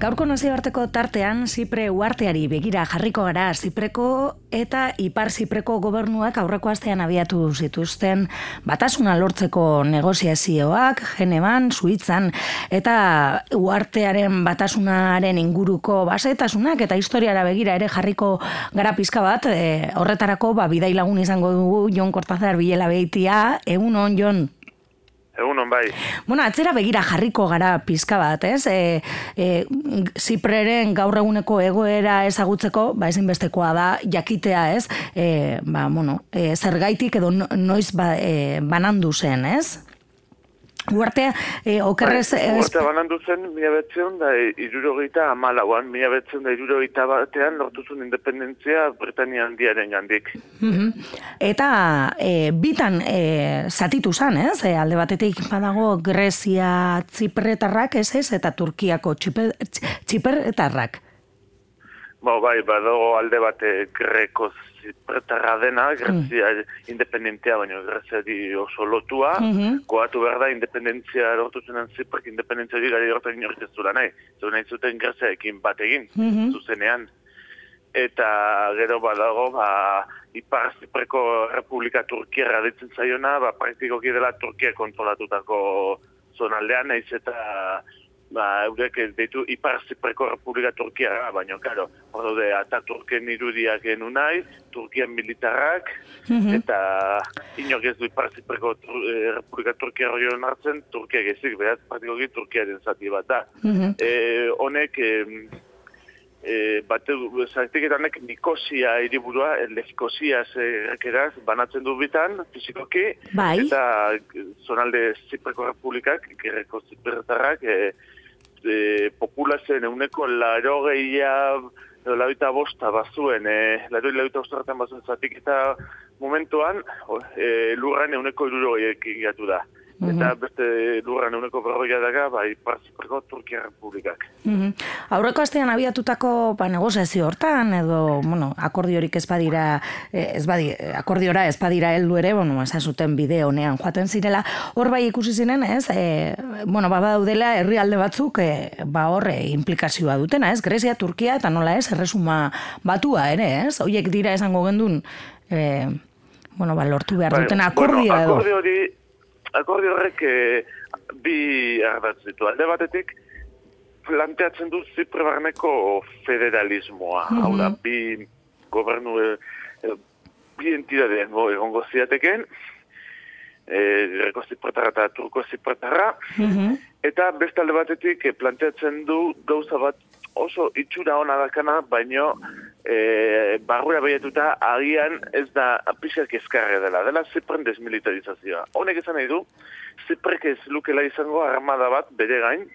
Gaurko nazioarteko tartean Zipre uarteari begira jarriko gara Zipreko eta Ipar Zipreko gobernuak aurreko astean abiatu zituzten. Batasuna lortzeko negoziazioak Geneban, Suitzan eta uartearen batasunaren inguruko basetasunak eta historiara begira ere jarriko gara pizka bat. E, horretarako ba, bidai lagun izango dugu Jon Kortazar Bilela Beitia, egun on Jon bai. Bueno, atzera begira jarriko gara pizka bat, ez? E, e, Zipreren gaur eguneko egoera ezagutzeko, ba, ezinbestekoa da, jakitea, ez? E, ba, bueno, e, zergaitik edo noiz ba, e, banandu zen, ez? Uartea, e, okerrez... Bai, uartea banandu zen, mila betzen da, irurogeita amalauan, mila betzen da, irurogeita batean, lortuzun independentzia Britania handiaren gandik. Mm Eta e, bitan e, zatitu zan, ez? E, alde batetik badago Grezia txipretarrak, ez ez? Eta Turkiako txipretarrak. Ba, bai, badago alde bate grekoz zipretarra dena, Grezia mm. independentia, baina Grezia di oso lotua, mm -hmm. goatu behar da independentzia lortu zenen ziprek independentzia di gari horretan inork ez zula nahi. Zer nahi zuten Grezia bat egin, mm zuzenean. Eta gero badago, ba, Ipar Zipreko Republika Turkiera ditzen zaiona, ba, praktikoki dela Turkia kontrolatutako zonaldean, nahiz eta ba, eurek deitu Ipar Zipreko Republika Turkia, baina, karo, hor daude, eta Turken irudiak genu nahi, Turkian militarrak, mhm. eta inok ez du Ipar Zipreko eh, Republika Turkia hori hartzen, Turkia gezik, behaz, praktikoki Turkiaren zati bat da. Mm honek, e, e, bate, zartiketan Nikosia iriburua, Lefikosia zerrekeraz, banatzen du bitan, fizikoki, bai. eta zonalde Zipreko Republikak, gerreko Zipretarrak, e, e, populazioen euneko laro gehia lauita bosta bazuen, e, laro lauita bosta bazuen zatik eta momentuan e, lurran euneko iruro gehiak da. -hmm. Eta beste lurran euneko berroia daga, bai, parzipreko Turkia Republikak. -hmm. Aurreko astean abiatutako ba, negoziazio hortan, edo, bueno, akordiorik ez badira, eh, ez badi, akordiora ez badira heldu ere, bueno, esan zuten bide honean joaten zirela, hor bai ikusi ziren, ez, e, bueno, ba, daudela herrialde batzuk, e, ba, horre implikazioa dutena, ez, Grezia, Turkia, eta nola ez, erresuma batua ere, ez, hoiek dira esango gendun, e, bueno, ba, lortu behar bai, duten akordioa bueno, akordio hori, akordio horrek e, bi ardatz ditu. Alde batetik, planteatzen du zipre barneko federalismoa. Mm -hmm. Hau da, bi gobernu, e, bi entidade egongo ziateken, e, greko zipretarra eta turko zipretarra, mm eta beste alde batetik planteatzen du gauza bat oso itxura hona dakana, baino e, barrura behietuta agian ez da pixak ezkarre dela. Dela zipren desmilitarizazioa. Honek esan nahi du, ziprek ez lukela izango armada bat bere gain,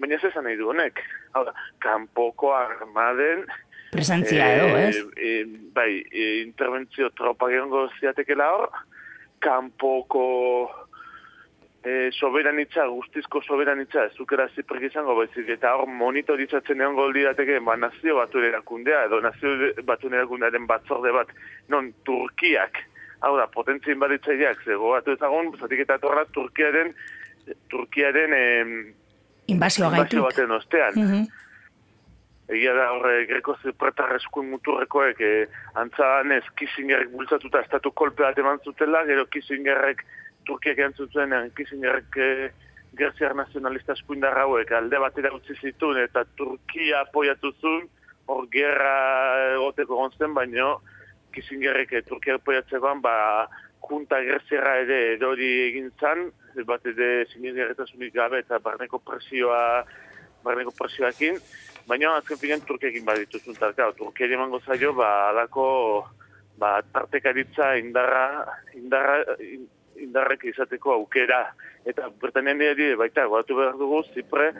baina ez esan nahi du honek. Hau da, kanpoko armaden... Presentzia edo, eh, ez? E, bai, e, interventzio tropa gerongo ziatekela hor, kanpoko e, soberanitza, guztizko soberanitza, ez zukera ziprek izango, baizik, eta hor monitorizatzen egon goldi dateke, ba, nazio batu erakundea, edo nazio batu erakundearen batzorde bat, non Turkiak, hau da, potentzien baditzaileak, zego batu ezagun, zatik eta torra Turkiaren, Turkiaren, em, Inbazio baten ostean. Mm Egia da horre greko zipretarreskuen muturrekoek e, antzan ez Kissingerrek bultzatuta estatu kolpe bat eman zutela, gero Kissingerrek Turkiak entzun zuen, Kissingerrek e, gerziar nazionalista eskuindar hauek alde batera utzi zituen eta Turkia apoiatu zuen, hor gerra egoteko gontzen, baina Kissingerrek Turkia apoiatzekoan, ba, junta gerziarra ere edori egin zan, bat ere sinegerretasunik gabe eta barneko presioa, barneko presioakin, baina azken finean Turkiakin baditu zuen Turkia emango zaio, ba, alako, ba, tartekaritza indarra, indarra, indarrek izateko aukera. Eta bertanean dira, baita, goatu behar dugu, zipre,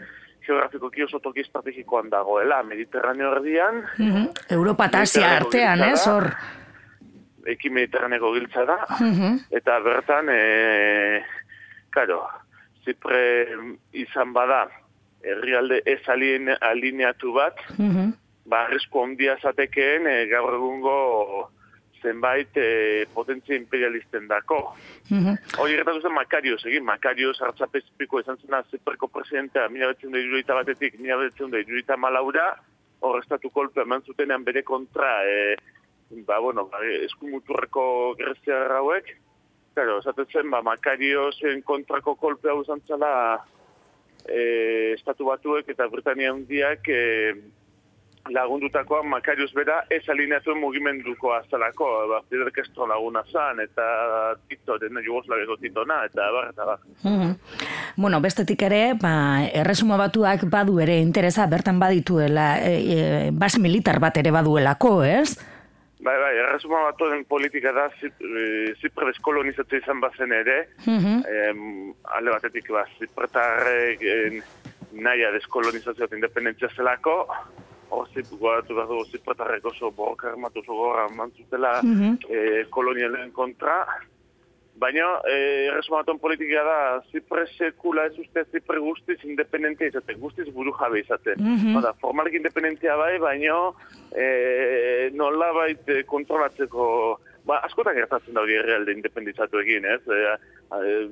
geografiko oso toki estrategikoan dagoela, Mediterraneo erdian. Mm Europa eta Asia artean, ez, hor? Eki Mediterraneko giltza da. Mhm. Eta bertan, e, karo, zipre izan bada, herrialde ez alineatu bat, mm -hmm. ba, arrizko ondia zatekeen, e, gaur egungo zenbait e, potentzia imperialisten dako. Mm -hmm. Hori gertatu zen Makarios, egin, Makarios hartzapezpiko izan zena zipreko presidentea, mila betzen da irudita batetik, mila betzen da irudita malaura, hor estatu kolpe eman zutenean bere kontra, e, ba, bueno, ba, eskumuturreko grezia hauek, Claro, esaten zen, ba, Makariosen kontrako kolpe hau zantzala e, estatu batuek eta Britania hundiak e, lagundutakoa Makarios bera ez alineatuen mugimenduko azalako, ba, Fidel Castro laguna zan, eta Tito, dena Jugoslaviko Titona, eta bar, eta bar. Mm Bueno, bestetik ere, ba, erresuma batuak badu ere interesa, bertan badituela, e, e, bas militar bat ere baduelako, ez? Bai, bai, erresuma batuen politika da, zipre deskolonizatzea izan bazen ere, mm -hmm. alde batetik, ba, zipretarrek naia deskolonizazioa independentzia zelako, hor zip, guadatu behar dugu zipretarrek oso borroka armatu oso gorra mantzutela mm -hmm. eh, kolonialen kontra, Baina, eh, erresumaton politika da, zipre sekula ez uste zipre guztiz independentia izaten, guztiz buru jabe izaten. Mm -hmm. formalek independentia bai, baina eh, nola bait eh, kontrolatzeko, ba, askotan gertatzen da hori errealde independizatu egin, ez? Eh, eh,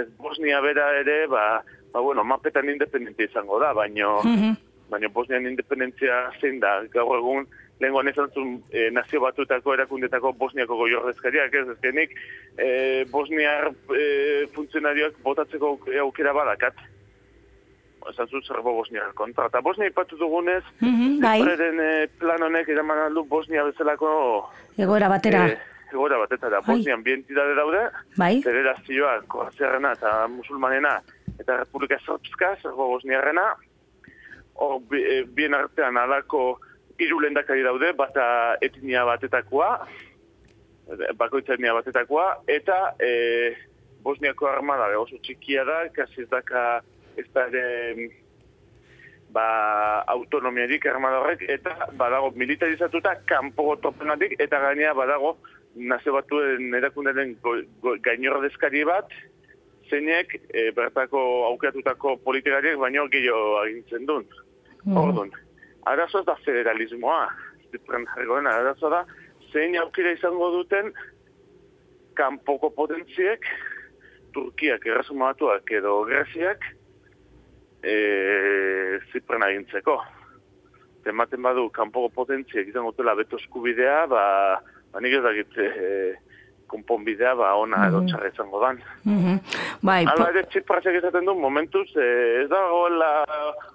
ez Bosnia bera ere, ba, ba bueno, mapetan independentia izango da, baina, mm -hmm. Baina Bosnian independentzia zein da, gaur egun, lehenko anezan zuen e, nazio batutako erakundetako Bosniako goi horrezkariak, ez ezkenik, e, Bosniar e, funtzionarioak botatzeko aukera badakat. Esan zuen zerbo Bosniar kontra. Eta Bosnia ipatu dugunez, mm -hmm, e, plan honek eraman aldu Bosnia bezalako... Egoera batera. E, egoera batera. Bosnian bi entidade daude, bai. federazioa, korazierrena eta musulmanena, eta Republika Srpska, zerbo Bosniarrena, hor bien artean alako hiru lendakari daude, bata etnia batetakoa, bakoitza etnia batetakoa, eta e, Bosniako armada oso txikia da, kasi ez daka ez da ere ba, autonomiarik armada horrek, eta badago militarizatuta kanpo topenatik, eta gainea badago nazio batuen erakundaren gainor deskari bat, zeinek e, bertako aukeratutako politikariak baino gehiago agintzen duen. Mm. Orduan, arazo da federalismoa, zipren jargoen, arazo da, zein aukira izango duten kanpoko potentziek, Turkiak, erresumatuak edo Greziak, e, zipren agintzeko. Tematen badu, kanpoko potentziek izango dutela beto eskubidea, ba, ba nik ez dakit, e, konponbidea ba ona edo mm -hmm. izango dan. Mm -hmm. Bai, Hala ere txipratzak izaten du momentuz, eh, ez da goela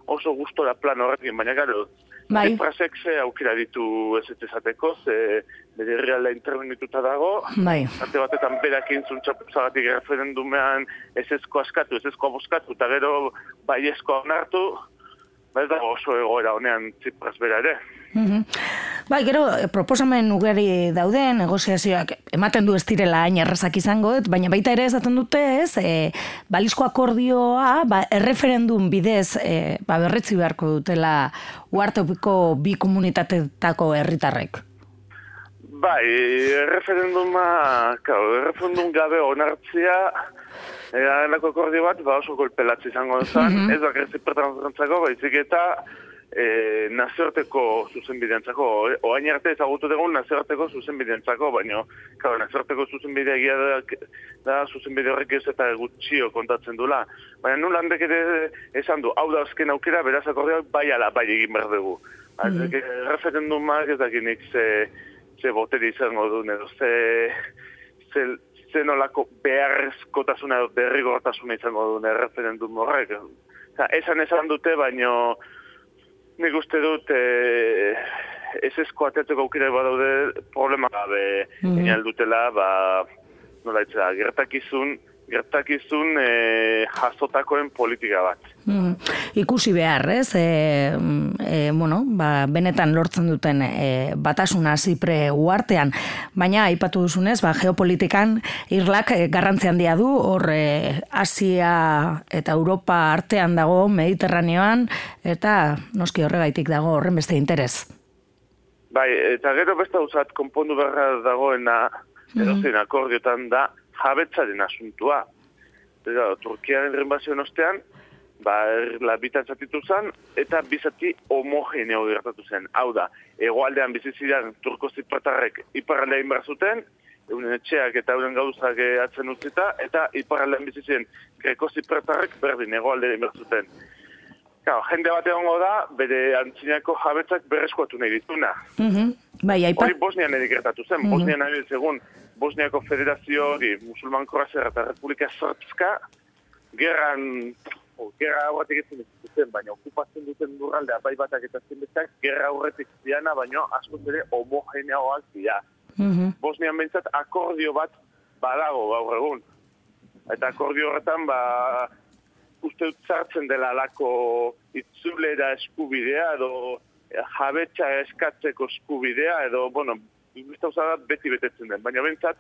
oso gustora plan horrekin, baina gero, bai. txipratzak ze aukera ditu ez ez ezateko, ze bere reala intervenituta dago, bai. arte batetan berak intzun txapuzagatik referendumean ez ezko askatu, ez ezko aboskatu, eta gero bai ezko onartu, bai da oso egoera honean txipraz bera ere. Mm Bai, gero, eh, proposamen ugari daude, negoziazioak ematen du ez direla hain errazak izango, baina baita ere esaten dute, ez, e, balizko akordioa, ba, erreferendum bidez, e, ba, berretzi beharko dutela uartopiko bi komunitatetako herritarrek. Bai, erreferenduma, kau, erreferendum gabe onartzia, Era lako akordio bat, ba oso golpelatzi izango zen, mm -hmm. ez bakarri zipertan baizik eta e, nazioarteko zuzenbideantzako, oain arte ezagutu dugu nazioarteko zuzenbideantzako, baina, claro, nazioarteko zuzenbidea egia da, da zuzenbide horrek ez eta gutxio kontatzen dula. Baina nun landek ere esan du, hau da azken aukera, beraz akordeak bai ala, bai egin behar dugu. Mm -hmm. Referendumak ez dakinik ze, ze boteri izango du, edo ze, ze, ze nolako beharrezkotasuna derrigortasuna izango du referendum horrek. esan esan dute, baino Nik uste dut, e, ez ezko atetzeko aukire badaude problema gabe mm -hmm. dutela, ba, nola etxera, gertakizun, gertakizun e, jasotakoen politika bat. Mm. Ikusi behar, ez? E, e, bueno, ba, benetan lortzen duten e, batasuna zipre uartean, baina aipatu duzunez, ba, geopolitikan irlak e, garrantzi handia du, hor e, Asia eta Europa artean dago, Mediterraneoan, eta noski horregaitik dago horren beste interes. Bai, eta gero beste usat konpondu beharra dagoena, edo mm akordiotan da, jabetzaren asuntua. Eta, Turkiaren renbazioen ostean, ba, la bitan zatitu zen, eta bizati homogeneo gertatu zen. Hau da, egoaldean bizizidan turko zipratarrek iparraldean behar zuten, euren etxeak eta euren gauzak atzen utzita, eta iparraldean bizizien greko zipratarrek berdin egoaldean behar zuten. Kao, jende bat egongo da, bere antzinako jabetzak berreskuatu nahi dituna. Mm -hmm. Bai, aipat... Hori Bosnian edikertatu zen. Mm -hmm. Bosnian nahi segun Bosniako Federazio hori, Musulman Korazera eta Republika Sortzka, gerran, gerra aurretik ez zen, baina okupatzen duten lurraldea bai batak eta zenbetak, gerra aurretik ziana, baina asko zere homogeneagoak dira. Mm -hmm. Bosnian behintzat akordio bat badago gaur egun. Eta akordio horretan, ba, uste dut zartzen dela alako itzulera eskubidea edo eh, jabetxa eskatzeko eskubidea edo, bueno, uste beti betetzen den, baina bentsat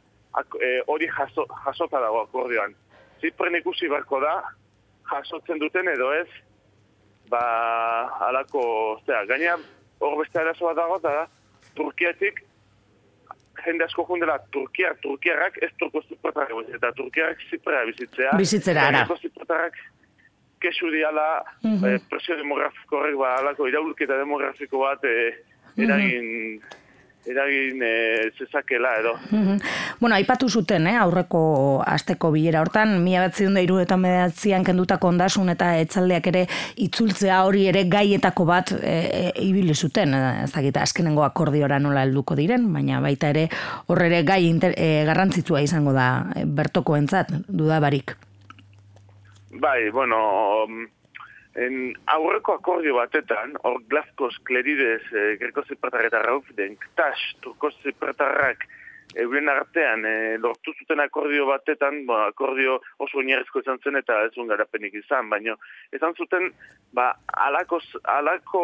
eh, hori jaso, jasota dago akordioan. Zipren ikusi barko da, jasotzen duten edo ez, ba, alako, zera, gaina hor beste arazoa dago, da, Turkiatik, jende asko jundela, Turkia, Turkiarrak ez turko zipretarrak, eta Turkiarrak ziprea bizitzea. Bizitzera, ara. Zipretarrak kesu diala mm -hmm. eh, presio demografiko horrek ba, alako iraulketa demografiko bat eh, eragin mm -hmm eragin e, zezakela edo. Mm Bueno, aipatu zuten, eh, aurreko asteko bilera hortan, mila bat zion da eta medatzean kendutako ondasun eta etzaldeak ere itzultzea hori ere gaietako bat e, e, ibili zuten, ez dakit, azkenengo akordiora nola helduko diren, baina baita ere horre ere gai inter, e, garrantzitsua izango da bertoko entzat, dudabarik. Bai, bueno, en aurreko akordio batetan, hor glazkoz kleridez e, greko zipratar eta rauf den ktas turko zipratarrak euren artean e, lortu zuten akordio batetan, bo, akordio oso oinarrizko izan zen eta ez garapenik izan, baina izan zuten ba, alako, alako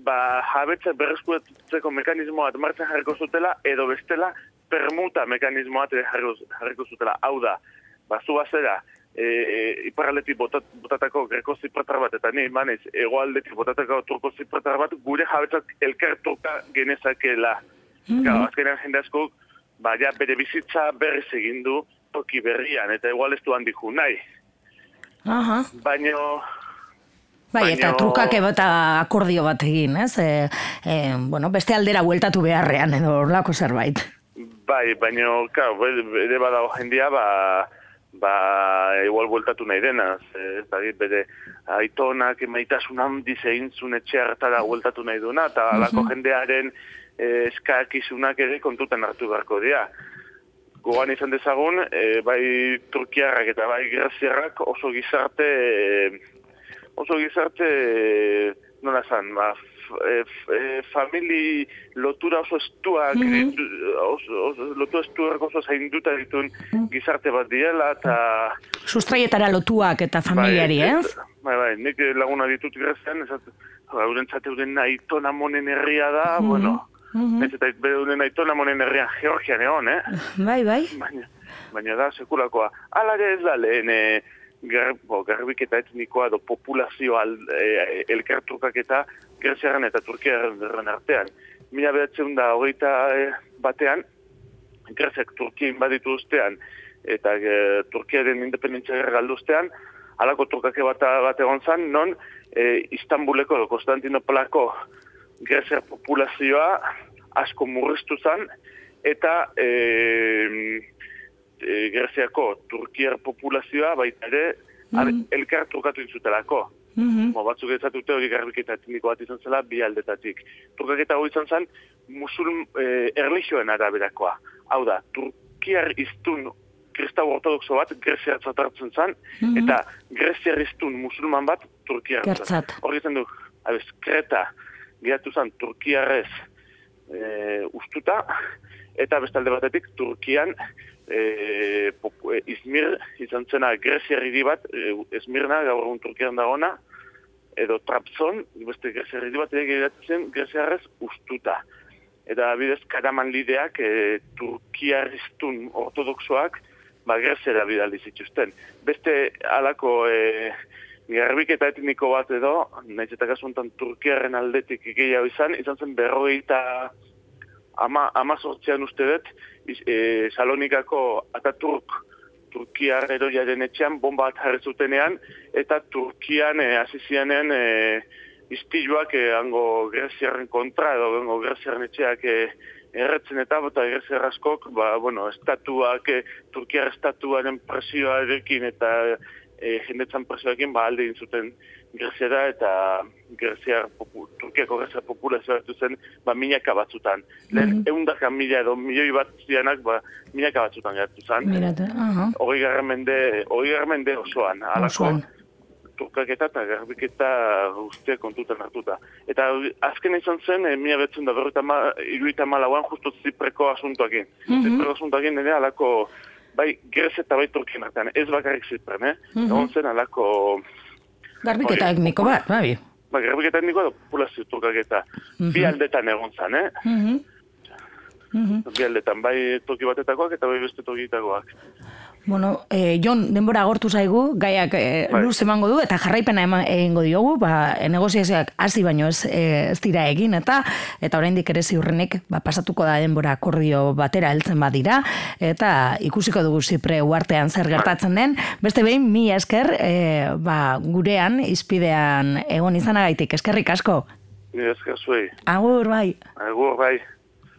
ba, jabetza berreskuetzeko mekanismoa martzen jarriko zutela edo bestela permuta mekanismoa jarriko zutela. Hau da, ba, zera, e, e, iparaldetik botat, botatako greko zipratar bat, eta ni manez, egoaldetik botatako turko zipratar bat, gure jabetzak elkartuka genezakela. Mm -hmm. azkenean jende asko, baina bere bizitza berriz egin du toki berrian, eta igual ez du handiku nahi. Aha. Baina... Bai, eta trukak ebota akordio bat egin, ez? E, e, bueno, beste aldera bueltatu beharrean, edo orlako zerbait. Bai, baina, kau, bere badago jendia, ba, ba, igual bueltatu nahi dena, ez da, bere aitonak emaitasun handi zein zun etxe hartara bueltatu nahi duna, eta mhm. alako jendearen eh, eskakizunak ere kontuten hartu beharko dira. Gogan izan dezagun, e, bai Turkiarrak eta bai Graziarrak oso gizarte, e, oso gizarte, nola zan, ba, e, e, famili lotura oso estuak, mm -hmm. oso, oso, lotura estuak oso zainduta ditun mhm. gizarte bat diela, eta... Sustraietara lotuak eta familiari, bai, ez? Bai, bai, nik laguna ditut grezen, ez euren zate euren naitona monen herria da, mm -hmm. bueno, mm -hmm. ez eta euren naitona monen herria Georgian egon, eh? Bai, bai. Baina, baina da, sekulakoa. Ala ez da lehen, eh, garbiketa etnikoa edo populazio al, e, elkartrukak eta Greziaren eta Turkiaren artean. Mila behatzen da hogeita e, batean, Greziak Turkien baditu ustean eta e, Turkiaren independentzia galduztean, alako turkake bat, bat egon zan, non e, Istanbuleko Konstantinopolako Greziar populazioa asko murriztu zan, eta e, e, Greziako Turkiar populazioa baita ere mm -hmm. elkar trukatu intzutelako. Mm -hmm. batzuk ez zatute hori garbiketa etniko bat izan zela bi aldetatik. Turkaketa hori izan zen musulm e, erlijioen araberakoa. Hau da, Turkiar iztun kristau ortodoxo bat Grezia zatartzen zen, mm -hmm. eta Grezia iztun musulman bat Turkiar zatartzen. Hori izan du, abez, kreta gehatu zen Turkiarrez e, ustuta, eta bestalde batetik Turkian e, e, Izmir izan zena Grezia bat, e, Izmirna gaur egun Turkian dagona, edo Trapzon, beste Grezia bat ere geratzen Greziarrez ustuta. Eta bidez, karaman lideak e, Turkiarriztun ortodoxoak ba, Greziara bidali zituzten. Beste alako e, garbik eta etniko bat edo, nahiz eta kasuntan Turkiaren aldetik gehiago izan, izan zen berrogeita ama, ama sortzean uste dut, e, Salonikako Ataturk Turkiar eroiaren etxean bomba bat jarri zutenean, eta Turkian e, azizianen e, iztiluak e, ango Greziaren kontra, edo ango Greziaren etxeak e, erretzen eta bota Greziar askok, ba, bueno, estatuak, e, Turkiar estatuaren presioarekin eta e, jendetzan presioarekin, ba, alde zuten Greziara eta Greziar, popu, Turkiako Greziar populazioa zen, ba, minaka batzutan. Lehen, mm -hmm. eundaka mila edo milioi bat zianak, ba, minaka batzutan gertu zen. Mirate, aha. Hori mende, mende osoan. Alako. Turkaketa eta garbiketa guztiak kontutan hartuta. Eta azken izan zen, e, mila betzen da berroita ma, iruita malauan justu zipreko asuntoakin. Mm -hmm. Zipreko asuntoakin nire alako, bai, Grezia eta bai Turkien artean, ez bakarrik zipren, eh? Mm -hmm. zen alako Garbiketa etniko bat, bai. Ba, garbiketa etniko da populazio turkaketa. Mm -hmm. Bi aldetan egon zan, eh? Mm -hmm. Bi aldetan, bai toki batetakoak eta bai beste tokitakoak. Bueno, eh, Jon, denbora agortu zaigu, gaiak eh, bai. luz emango du, eta jarraipena eman, egingo diogu, ba, negoziazioak hasi baino ez, eh, ez dira egin, eta eta oraindik ere ziurrenik ba, pasatuko da denbora akordio batera heltzen badira, eta ikusiko dugu zipre uartean zer gertatzen den. Beste behin, mi esker, eh, ba, gurean, izpidean egon izanagaitik, eskerrik asko. Ni esker zuei. Agur, bai. Agur, bai.